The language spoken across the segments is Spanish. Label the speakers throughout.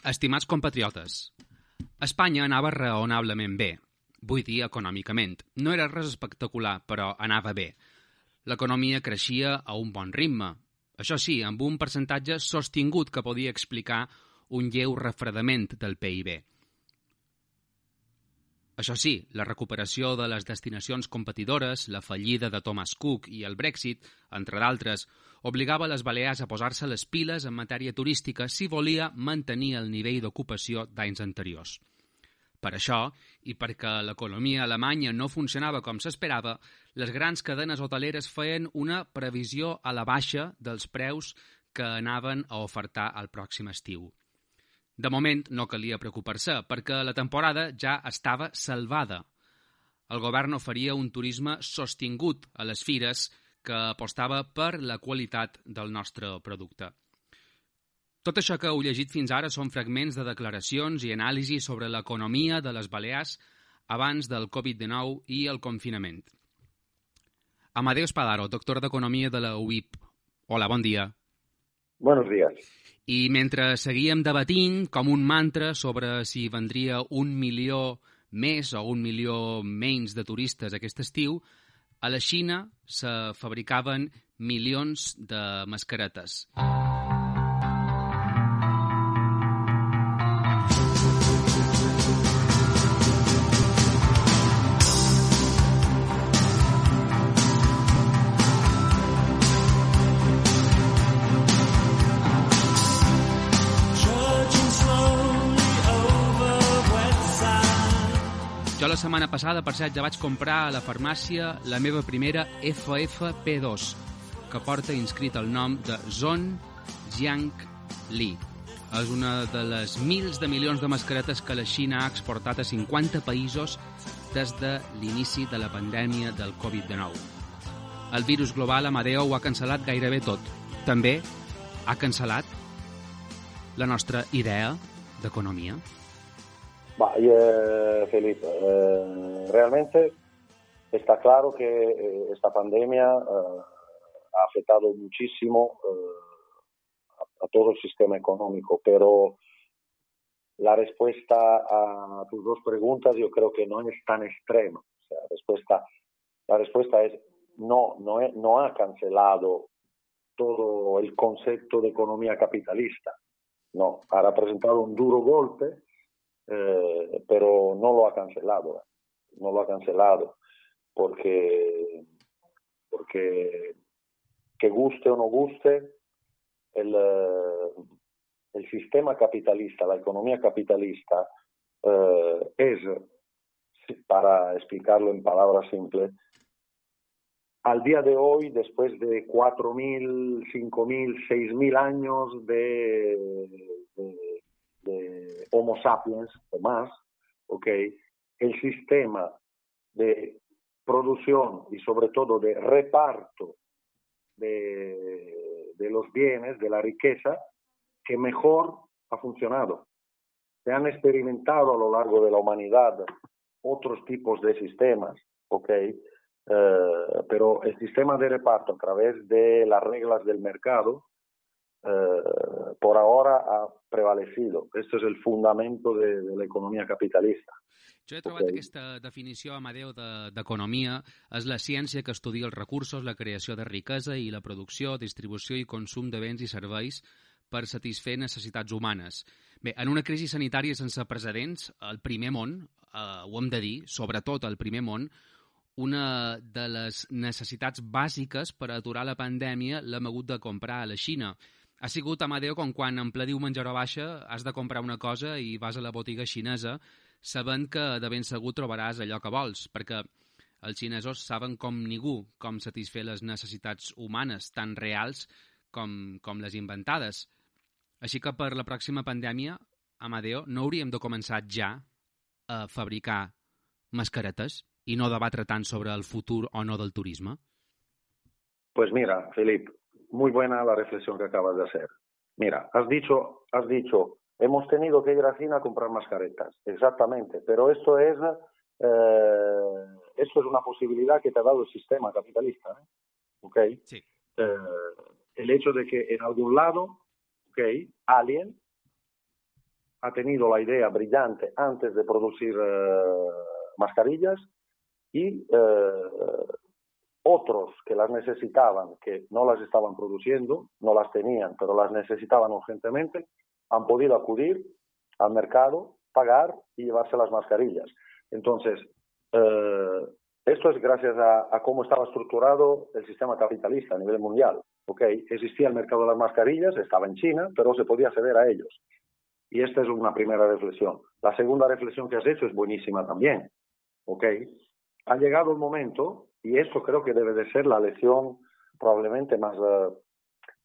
Speaker 1: Estimats compatriotes, Espanya anava raonablement bé, vull dir econòmicament. No era res espectacular, però anava bé. L'economia creixia a un bon ritme, això sí, amb un percentatge sostingut que podia explicar un lleu refredament del PIB. Això sí, la recuperació de les destinacions competidores, la fallida de Thomas Cook i el Brexit, entre d'altres, obligava les Balears a posar-se les piles en matèria turística si volia mantenir el nivell d'ocupació d'anys anteriors. Per això, i perquè l'economia alemanya no funcionava com s'esperava, les grans cadenes hoteleres feien una previsió a la baixa dels preus que anaven a ofertar al pròxim estiu. De moment no calia preocupar-se, perquè la temporada ja estava salvada. El govern oferia un turisme sostingut a les fires que apostava per la qualitat del nostre producte. Tot això que heu llegit fins ara són fragments de declaracions i anàlisis sobre l'economia de les Balears abans del Covid-19 i el confinament. Amadeu Espadaro, doctor d'Economia de la UIP. Hola, bon dia.
Speaker 2: Buenos días.
Speaker 1: I mentre seguíem debatint com un mantra sobre si vendria un milió més o un milió menys de turistes aquest estiu, a la Xina se fabricaven milions de mascaretes. Jo setmana passada, per cert, ja vaig comprar a la farmàcia la meva primera FFP2, que porta inscrit el nom de Zon Jiang Li. És una de les mils de milions de mascaretes que la Xina ha exportat a 50 països des de l'inici de la pandèmia del Covid-19. El virus global, Amadeo, ho ha cancel·lat gairebé tot. També ha cancel·lat la nostra idea d'economia.
Speaker 2: Ma, eh, Felipe, eh, realmente está claro que eh, esta pandemia eh, ha afectado muchísimo a, todo el sistema económico, pero la respuesta a tus dos preguntas yo creo que no es tan extrema. La, respuesta, la respuesta es no, no, es, no ha cancelado todo el concepto de economía capitalista. No, ha representado un duro golpe eh, pero no lo ha cancelado, no lo ha cancelado, porque, porque que guste o no guste, el, el sistema capitalista, la economía capitalista, eh, es, para explicarlo en palabras simples, al día de hoy, después de 4.000, 5.000, 6.000 años de Homo sapiens o más, ¿ok? El sistema de producción y sobre todo de reparto de, de los bienes, de la riqueza, que mejor ha funcionado. Se han experimentado a lo largo de la humanidad otros tipos de sistemas, ¿ok? Eh, pero el sistema de reparto a través de las reglas del mercado eh, por ahora ha prevalecido. Este és el fundamento de, de l'economia capitalista.
Speaker 1: Jo he trobat okay. aquesta definició, Amadeu, d'economia de, és la ciència que estudia els recursos, la creació de riquesa i la producció, distribució i consum de béns i serveis per satisfer necessitats humanes. Bé, en una crisi sanitària sense precedents, al primer món, eh, ho hem de dir, sobretot al primer món, una de les necessitats bàsiques per aturar la pandèmia l'hem hagut de comprar a la Xina ha sigut, Amadeu, com quan en ple menjar baixa has de comprar una cosa i vas a la botiga xinesa sabent que de ben segur trobaràs allò que vols, perquè els xinesos saben com ningú com satisfer les necessitats humanes, tan reals com, com les inventades. Així que per la pròxima pandèmia, Amadeo, no hauríem de començar ja a fabricar mascaretes i no debatre tant sobre el futur o no del turisme?
Speaker 2: Pues mira, Felip, muy buena la reflexión que acabas de hacer. Mira, has dicho, has dicho, hemos tenido que ir a China a comprar mascaretas. Exactamente, pero esto es, eh, esto es una posibilidad que te ha dado el sistema capitalista. ¿eh? ¿Ok?
Speaker 1: Sí.
Speaker 2: Eh, el hecho de que en algún lado, ¿ok? Alguien ha tenido la idea brillante antes de producir mascarillas y otros que las necesitaban, que no las estaban produciendo, no las tenían, pero las necesitaban urgentemente, han podido acudir al mercado, pagar y llevarse las mascarillas. Entonces, eh, esto es gracias a, cómo estaba estructurado el sistema capitalista a nivel mundial. ¿okay? Existía el mercado de las mascarillas, estaba en China, pero se podía acceder a ellos. Y esta es una primera reflexión. La segunda reflexión que has hecho es buenísima también. ¿okay? Ha llegado el momento, y esto creo que debe de ser la lección probablemente más, eh,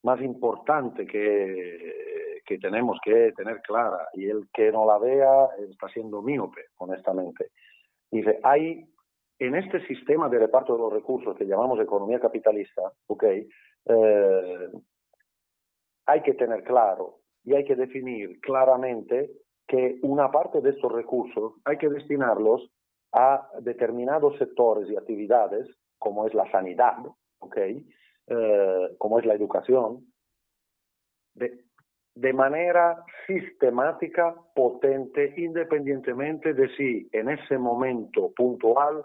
Speaker 2: más importante que, que tenemos que tener clara, y el que no la vea está siendo míope, honestamente. Dice, hay en este sistema de reparto de los recursos que llamamos economía capitalista, okay, eh, hay que tener claro y hay que definir claramente que una parte de estos recursos hay que destinarlos a determinados sectores y actividades, como es la sanidad, okay, eh, como es la educación, de, de manera sistemática, potente, independientemente de si en ese momento puntual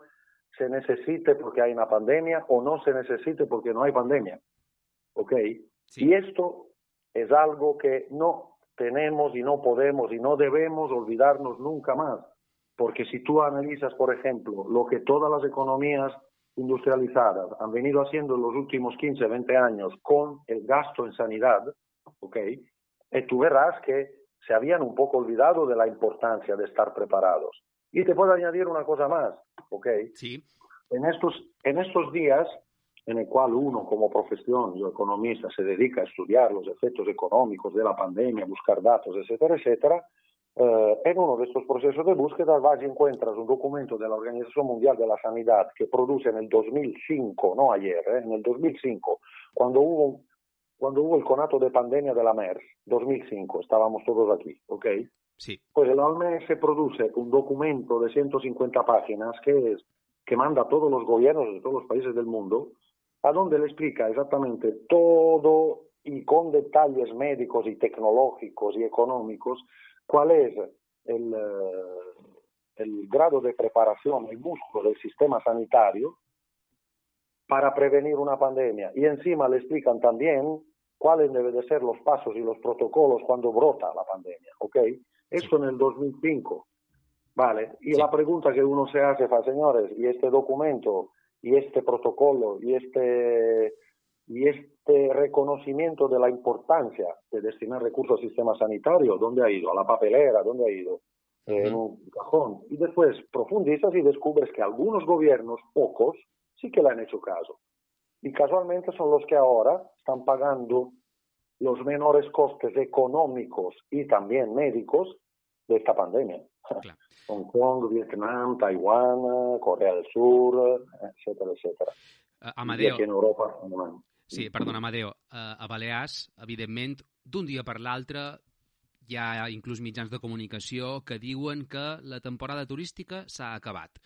Speaker 2: se necesite porque hay una pandemia o no se necesite porque no hay pandemia. ¿Ok? Y esto es algo que no tenemos y no podemos y no debemos olvidarnos nunca más. Porque si tú analizas, por ejemplo, lo que todas las economías industrializadas han venido haciendo en los últimos 15, 20 años con el gasto en sanidad, ¿ok? Eh, tú verás que se habían un poco olvidado de la importancia de estar preparados. Y te puedo añadir una cosa más, ¿ok?
Speaker 1: Sí.
Speaker 2: En estos, en estos días en el cual uno como profesión, yo economista, se dedica a estudiar los efectos económicos de la pandemia, buscar datos, etcétera, etcétera, eh, en uno de estos procesos de búsqueda vas y encuentras un documento de la Organización Mundial de la Sanidad que produce en el 2005, no ayer, eh, en el 2005, cuando hubo, cuando hubo el conato de pandemia de la MERS, 2005, estábamos todos aquí, ¿ok?
Speaker 1: Sí.
Speaker 2: Pues el OMS produce un documento de 150 páginas que es que manda a todos los gobiernos de todos los países del mundo, a donde le explica exactamente todo y con detalles médicos y tecnológicos y económicos cuál es el, eh, el grado de preparación, el músculo del sistema sanitario para prevenir una pandemia. Y encima le explican también cuáles deben de ser los pasos y los protocolos cuando brota la pandemia. ¿ok? Esto en el 2005. Vale, y la pregunta que uno se hace, señores, ¿y este documento, y este protocolo, y este, y este reconocimiento de la importancia de destinar recursos al sistema sanitario, ¿dónde ha ido? ¿A la papelera? ¿Dónde ha ido? En un cajón. Y después profundizas y descubres que algunos gobiernos, pocos, sí que le han hecho caso. Y casualmente son los que ahora están pagando los menores costes económicos y también médicos de esta pandemia. Hong Kong, Vietnam, Taiwán, Corea del Sur, etcétera, etcétera.
Speaker 1: Amadeo... I
Speaker 2: aquí en Europa...
Speaker 1: Sí, perdona, Amadeo. Uh, a Balears, evidentment, d'un dia per l'altre hi ha inclús mitjans de comunicació que diuen que la temporada turística s'ha acabat.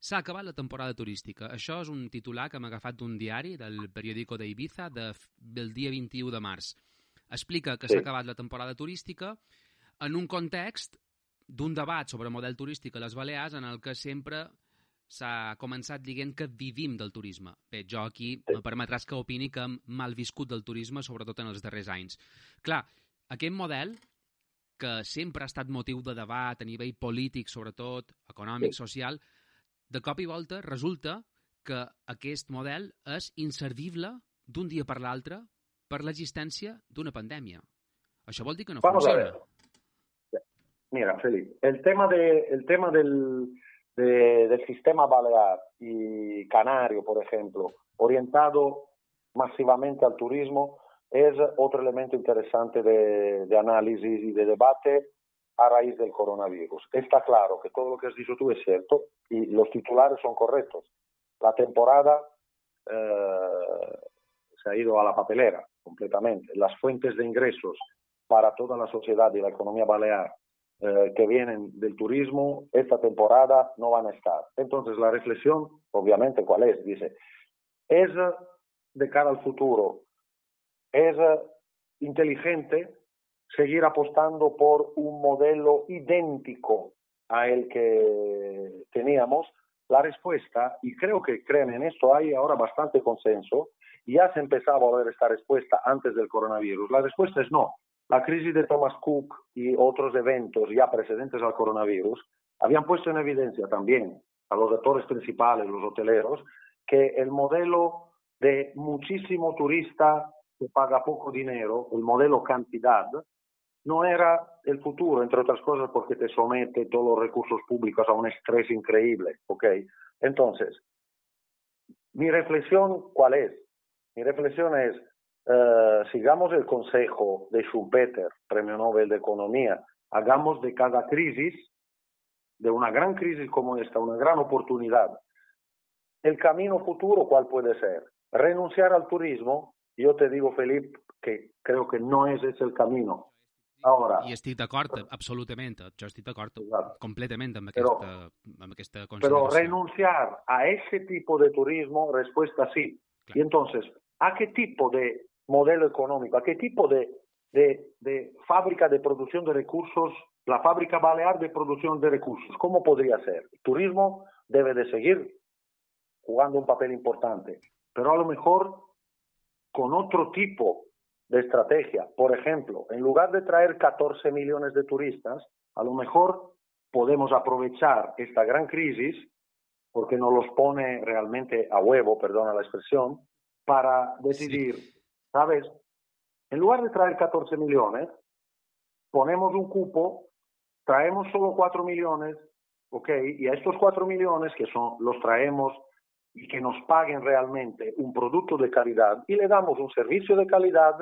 Speaker 1: S'ha acabat la temporada turística. Això és un titular que hem agafat d'un diari, del periòdico d'Ibiza, de, del dia 21 de març. Explica que s'ha sí. acabat la temporada turística en un context d'un debat sobre model turístic a les Balears en el que sempre s'ha començat dient que vivim del turisme. Bé, jo aquí me permetràs que opini que hem mal viscut del turisme, sobretot en els darrers anys. Clar, aquest model, que sempre ha estat motiu de debat a nivell polític, sobretot, econòmic, social, de cop i volta resulta que aquest model és inservible d'un dia per l'altre per l'existència d'una pandèmia. Això vol dir que no Vamos funciona.
Speaker 2: Mira, Felipe, el tema, de, el tema del, de, del sistema balear y canario, por ejemplo, orientado masivamente al turismo, es otro elemento interesante de, de, análisis y de debate a raíz del coronavirus. Está claro que todo lo que has dicho tú es cierto y los titulares son correctos. La temporada eh, se ha ido a la papelera completamente. Las fuentes de ingresos para toda la sociedad y la economía balear eh, que vienen del turismo esta temporada no van a estar. Entonces la reflexión, obviamente, ¿cuál es? Dice, es de cara al futuro, es inteligente seguir apostando por un modelo idéntico a el que teníamos? La respuesta, y creo que creen en esto, hay ahora bastante consenso, ya se empezaba a ver esta respuesta antes del coronavirus. La respuesta es no. La crisis de Thomas Cook y otros eventos ya precedentes al coronavirus habían puesto en evidencia también a los actores principales, los hoteleros, que el modelo de muchísimo turista que paga poco dinero, el modelo cantidad, no era el futuro, entre otras cosas porque te somete todos los recursos públicos a un estrés increíble, ¿ok? Entonces, mi reflexión, ¿cuál es? Mi reflexión es, eh, sigamos el consejo de Schumpeter, Premio Nobel de Economía, hagamos de cada crisis, de una gran crisis como esta, una gran oportunidad. El camino futuro, ¿cuál puede ser? Renunciar al turismo, yo te digo, Felipe, que creo que no es ese el camino. Ahora,
Speaker 1: I estic d'acord, absolutament. Jo estic d'acord completament amb
Speaker 2: però,
Speaker 1: aquesta, amb aquesta
Speaker 2: Pero renunciar a ese tipo de turismo, respuesta sí. Claro. Y entonces, ¿a qué tipo de modelo económico, a qué tipo de, de, de fábrica de producción de recursos, la fábrica balear de producción de recursos, cómo podría ser? El turismo debe de seguir jugando un papel importante, pero a lo mejor con otro tipo de estrategia. Por ejemplo, en lugar de traer 14 millones de turistas, a lo mejor podemos aprovechar esta gran crisis, porque nos los pone realmente a huevo, perdona la expresión, para decidir, sí. ¿Sabes? En lugar de traer 14 millones, ponemos un cupo, traemos solo 4 millones, ¿ok? Y a estos 4 millones, que son, los traemos y que nos paguen realmente un producto de calidad y le damos un servicio de calidad,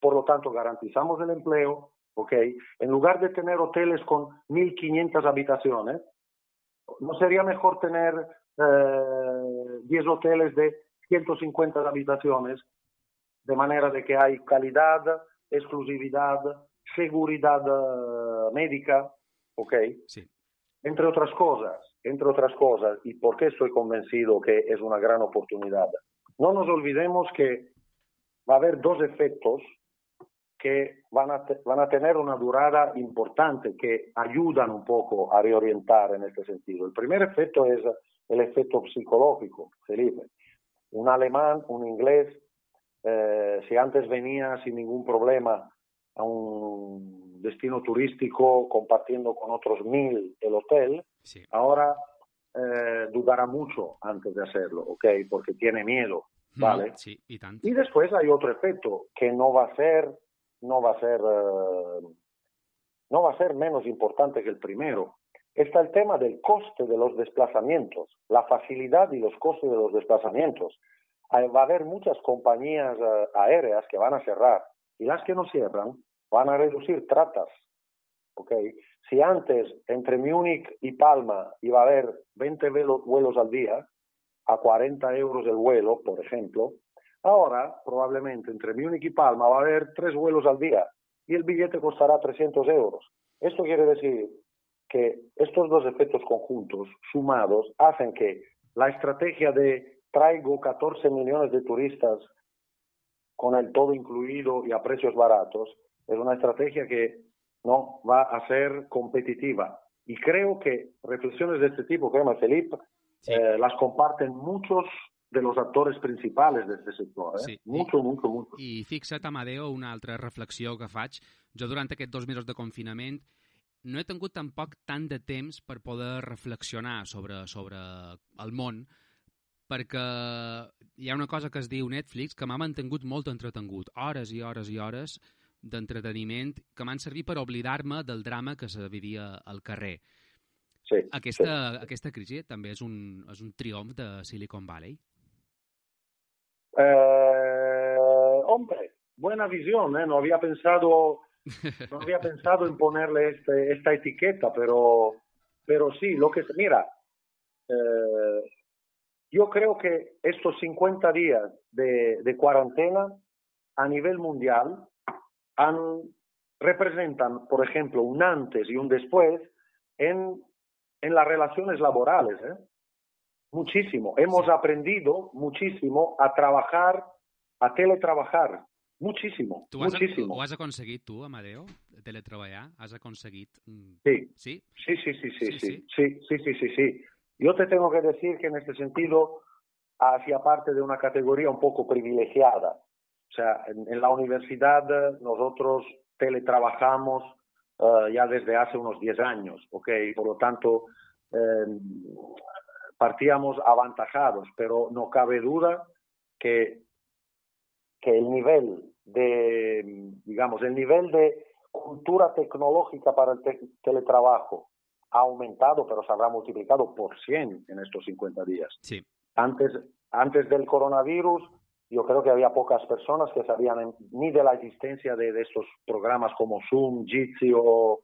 Speaker 2: por lo tanto garantizamos el empleo, ¿ok? En lugar de tener hoteles con 1.500 habitaciones, ¿no sería mejor tener eh, 10 hoteles de 150 habitaciones, de manera de que hay calidad, exclusividad, seguridad uh, médica, ¿ok?
Speaker 1: Sí.
Speaker 2: Entre otras cosas, entre otras cosas, y por qué estoy convencido que es una gran oportunidad. No nos olvidemos que va a haber dos efectos que van a, van a tener una durada importante, que ayudan un poco a reorientar en este sentido. El primer efecto es el efecto psicológico, Felipe. Un alemán, un inglés, eh, si antes venía sin ningún problema a un destino turístico compartiendo con otros mil el hotel,
Speaker 1: sí.
Speaker 2: ahora eh, dudará mucho antes de hacerlo, ¿ok? Porque tiene miedo, ¿vale?
Speaker 1: Sí, y, tanto.
Speaker 2: y después hay otro efecto que no va a ser, no va a ser, uh, no va a ser menos importante que el primero. Está el tema del coste de los desplazamientos, la facilidad y los costes de los desplazamientos. Va a haber muchas compañías uh, aéreas que van a cerrar y las que no cierran van a reducir tratas. ¿okay? Si antes entre Múnich y Palma iba a haber 20 vuelos al día, a 40 euros el vuelo, por ejemplo, ahora probablemente entre Múnich y Palma va a haber tres vuelos al día y el billete costará 300 euros. Esto quiere decir que estos dos efectos conjuntos sumados hacen que la estrategia de traigo 14 millones de turistas con el todo incluido y a precios baratos es una estrategia que no va a ser competitiva. Y creo que reflexiones de este tipo, creo, Felipe, sí. eh, las comparten muchos de los actors principals d'aquest sector. Eh?
Speaker 1: Sí.
Speaker 2: Mucho, I, mucho, mucho.
Speaker 1: I fixa't, Amadeo, una altra reflexió que faig. Jo durant aquests dos mesos de confinament no he tingut tampoc tant de temps per poder reflexionar sobre, sobre el món, perquè hi ha una cosa que es diu Netflix que m'ha mantingut molt entretengut, hores i hores i hores, d'entreteniment que m'han servit per oblidar-me del drama que se vivia al carrer.
Speaker 2: Sí,
Speaker 1: aquesta,
Speaker 2: sí.
Speaker 1: aquesta crisi també és un, és un triomf de Silicon Valley?
Speaker 2: Eh, hombre, buena visión, ¿eh? No había pensado, no había pensado en ponerle este, esta etiqueta, pero, pero sí, lo que mira, eh, yo creo que estos 50 días de, de cuarentena a nivel mundial han, representan, por ejemplo, un antes y un después en, en las relaciones laborales. ¿eh? Muchísimo. Hemos aprendido muchísimo a trabajar, a teletrabajar. muchísimo,
Speaker 1: tu has,
Speaker 2: muchísimo.
Speaker 1: ¿Ho has aconseguit tu, Amadeo, teletreballar? ¿Has aconseguit?
Speaker 2: Sí.
Speaker 1: ¿Sí?
Speaker 2: Sí, sí, sí, sí, sí, sí, sí, sí, sí, sí, sí. Yo te tengo que decir que en este sentido hacía parte de una categoría un poco privilegiada. O sea, en, la universidad nosotros teletrabajamos uh, ya desde hace unos 10 años, ¿ok? Por lo tanto, eh, partíamos avantajados, pero no cabe duda que, que el nivel de, digamos, el nivel de cultura tecnológica para el te teletrabajo ha aumentado, pero se habrá multiplicado por 100 en estos 50 días.
Speaker 1: Sí.
Speaker 2: Antes, antes del coronavirus, yo creo que había pocas personas que sabían ni de la existencia de, de estos programas como Zoom, Jitsi o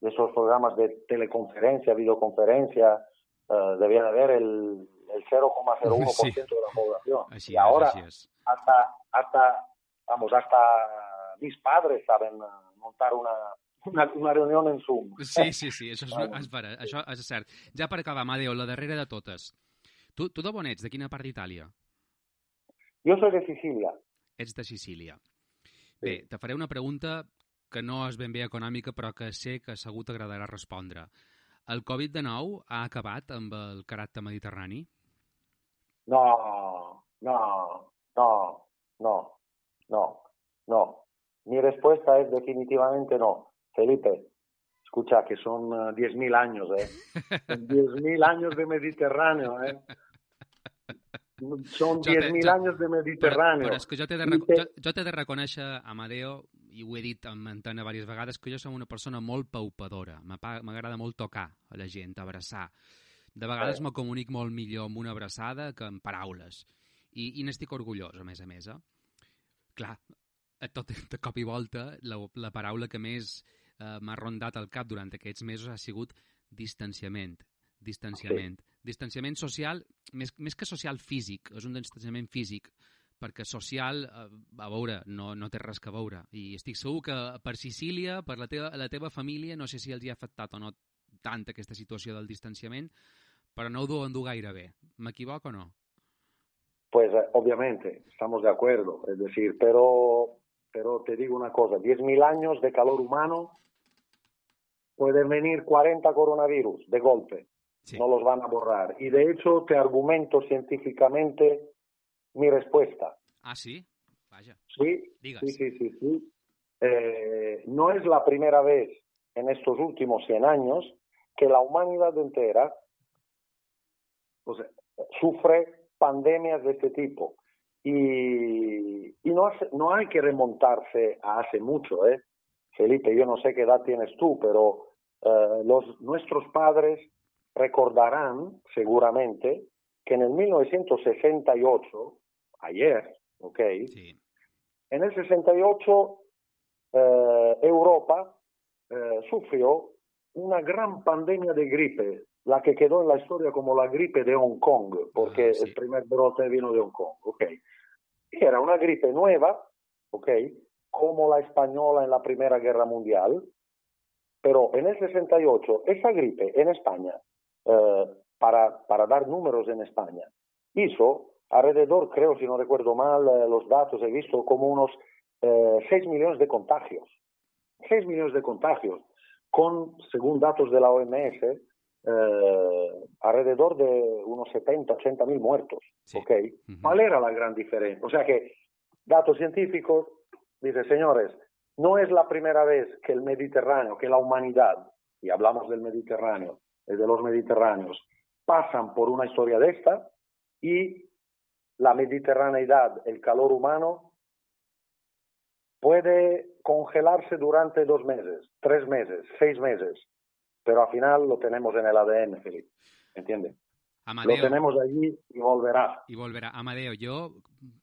Speaker 2: de esos programas de teleconferencia, videoconferencia. Uh, debían haber el, el 0,01% sí. de la población.
Speaker 1: Así
Speaker 2: y ahora,
Speaker 1: es.
Speaker 2: hasta, hasta, vamos, hasta mis padres saben montar una, una, una reunió en Zoom.
Speaker 1: Sí, sí, sí, això és, és, vera, això és cert. Ja per acabar, Amadeo, la darrera de totes. Tu, tu d'on ets? De quina part d'Itàlia?
Speaker 2: Jo soy de Sicília.
Speaker 1: Ets de Sicília. Bé, te faré una pregunta que no és ben bé econòmica, però que sé que segur t'agradarà respondre. El Covid-19 ha acabat amb el caràcter mediterrani?
Speaker 2: No, no, no, no, no, no. Mi respuesta es definitivamente no. Felipe, escucha que son uh, 10.000 años, ¿eh? 10.000 años de Mediterráneo, ¿eh? Són 10.000 anys de Mediterrani.
Speaker 1: Però, però és que jo t'he de, rec... jo, jo de reconèixer, Amadeo, i ho he dit en antena diverses vegades, que jo som una persona molt paupadora. M'agrada molt tocar a la gent, abraçar. De vegades eh. me comunic molt millor amb una abraçada que amb paraules. I, i n'estic orgullós, a més a més. Eh? Clar, a tot de cop i volta, la, la paraula que més eh, m'ha rondat al cap durant aquests mesos ha sigut distanciament. Distanciament. Sí distanciament social, més, més que social físic, és un distanciament físic, perquè social, eh, a veure, no, no té res que veure. I estic segur que per Sicília, per la teva, la teva família, no sé si els hi ha afectat o no tant aquesta situació del distanciament, però no ho deuen dur gaire bé. M'equivoco o no?
Speaker 2: Pues eh, obviamente, estamos de acuerdo. Es decir, pero, pero te digo una cosa, 10.000 años de calor humano, pueden venir 40 coronavirus de golpe. Sí. No los van a borrar. Y de hecho te argumento científicamente mi respuesta.
Speaker 1: Ah, sí. Vaya.
Speaker 2: Sí,
Speaker 1: Digas.
Speaker 2: sí, sí, sí. sí. Eh, no es la primera vez en estos últimos 100 años que la humanidad entera pues, sufre pandemias de este tipo. Y, y no, hace, no hay que remontarse a hace mucho, ¿eh? Felipe, yo no sé qué edad tienes tú, pero eh, los, nuestros padres recordarán seguramente que en el 1968, ayer, ¿ok?
Speaker 1: Sí.
Speaker 2: En el 68 eh, Europa eh, sufrió una gran pandemia de gripe, la que quedó en la historia como la gripe de Hong Kong, porque
Speaker 1: Ah, sí.
Speaker 2: el primer brote vino de Hong Kong, ¿ok? Y era una gripe nueva, ¿ok? Como la española en la Primera Guerra Mundial, pero en el 68 esa gripe en España eh, para, para dar números en España. Hizo alrededor, creo, si no recuerdo mal eh, los datos, he visto como unos eh, 6 millones de contagios. 6 millones de contagios, con, según datos de la OMS, eh, alrededor de unos 70, 80 mil muertos.
Speaker 1: Sí.
Speaker 2: ¿ok?
Speaker 1: Ujú.
Speaker 2: ¿Cuál era la gran diferencia? O sea que, datos científicos, dice, señores, no es la primera vez que el Mediterráneo, que la humanidad, y hablamos del Mediterráneo, de los mediterráneos, pasan por una historia de esta y la mediterraneidad, el calor humano, puede congelarse durante dos meses, tres meses, seis meses, pero al final lo tenemos en el ADN, Felipe. ¿Entiendes?
Speaker 1: Amadeo,
Speaker 2: Lo tenemos allí y volverá.
Speaker 1: y volverá. Amadeo, yo,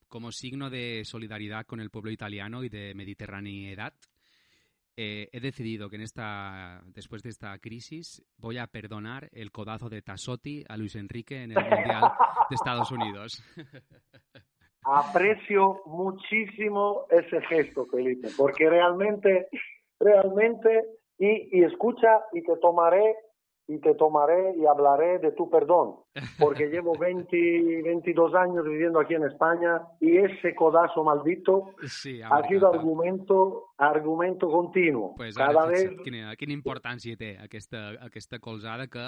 Speaker 1: como signo de solidaridad con el pueblo italiano y de mediterraneidad, eh, he decidido que en esta, después de esta crisis voy a perdonar el codazo de Tassotti a Luis Enrique en el Mundial de Estados Unidos.
Speaker 2: Aprecio muchísimo ese gesto, Felipe, porque realmente, realmente, y, y escucha, y te tomaré y te tomaré y hablaré de tu perdón, porque llevo 20, 22 años viviendo aquí en España y ese codazo maldito
Speaker 1: Sí,
Speaker 2: ha sido argumento, argumento continuo.
Speaker 1: Pues
Speaker 2: Cada
Speaker 1: ara,
Speaker 2: vez
Speaker 1: fixa't quina, quina importància té aquesta, aquesta colzada que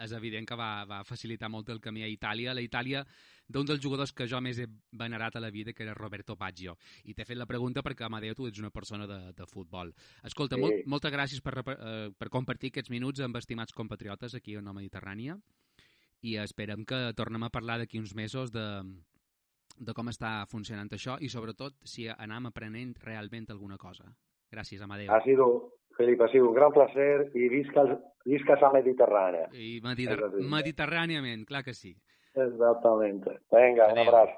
Speaker 1: és evident que va, va facilitar molt el camí a Itàlia. La Itàlia d'un dels jugadors que jo més he venerat a la vida, que era Roberto Baggio. I t'he fet la pregunta perquè, Amadeu, tu ets una persona de, de futbol. Escolta,
Speaker 2: Sí.
Speaker 1: molt, moltes gràcies per, eh, per compartir aquests minuts amb estimats compatriotes aquí a la Mediterrània i esperem que tornem a parlar d'aquí uns mesos de, de com està funcionant això i sobretot si anam aprenent realment alguna cosa. Gràcies, Amadeu.
Speaker 2: ha sido, Felipe, ha sido un gran placer y visca, visca esa Mediterránea.
Speaker 1: I mediter mediterràniament, clar que sí.
Speaker 2: Exactamente. Venga, un
Speaker 1: Adeu.
Speaker 2: abrazo.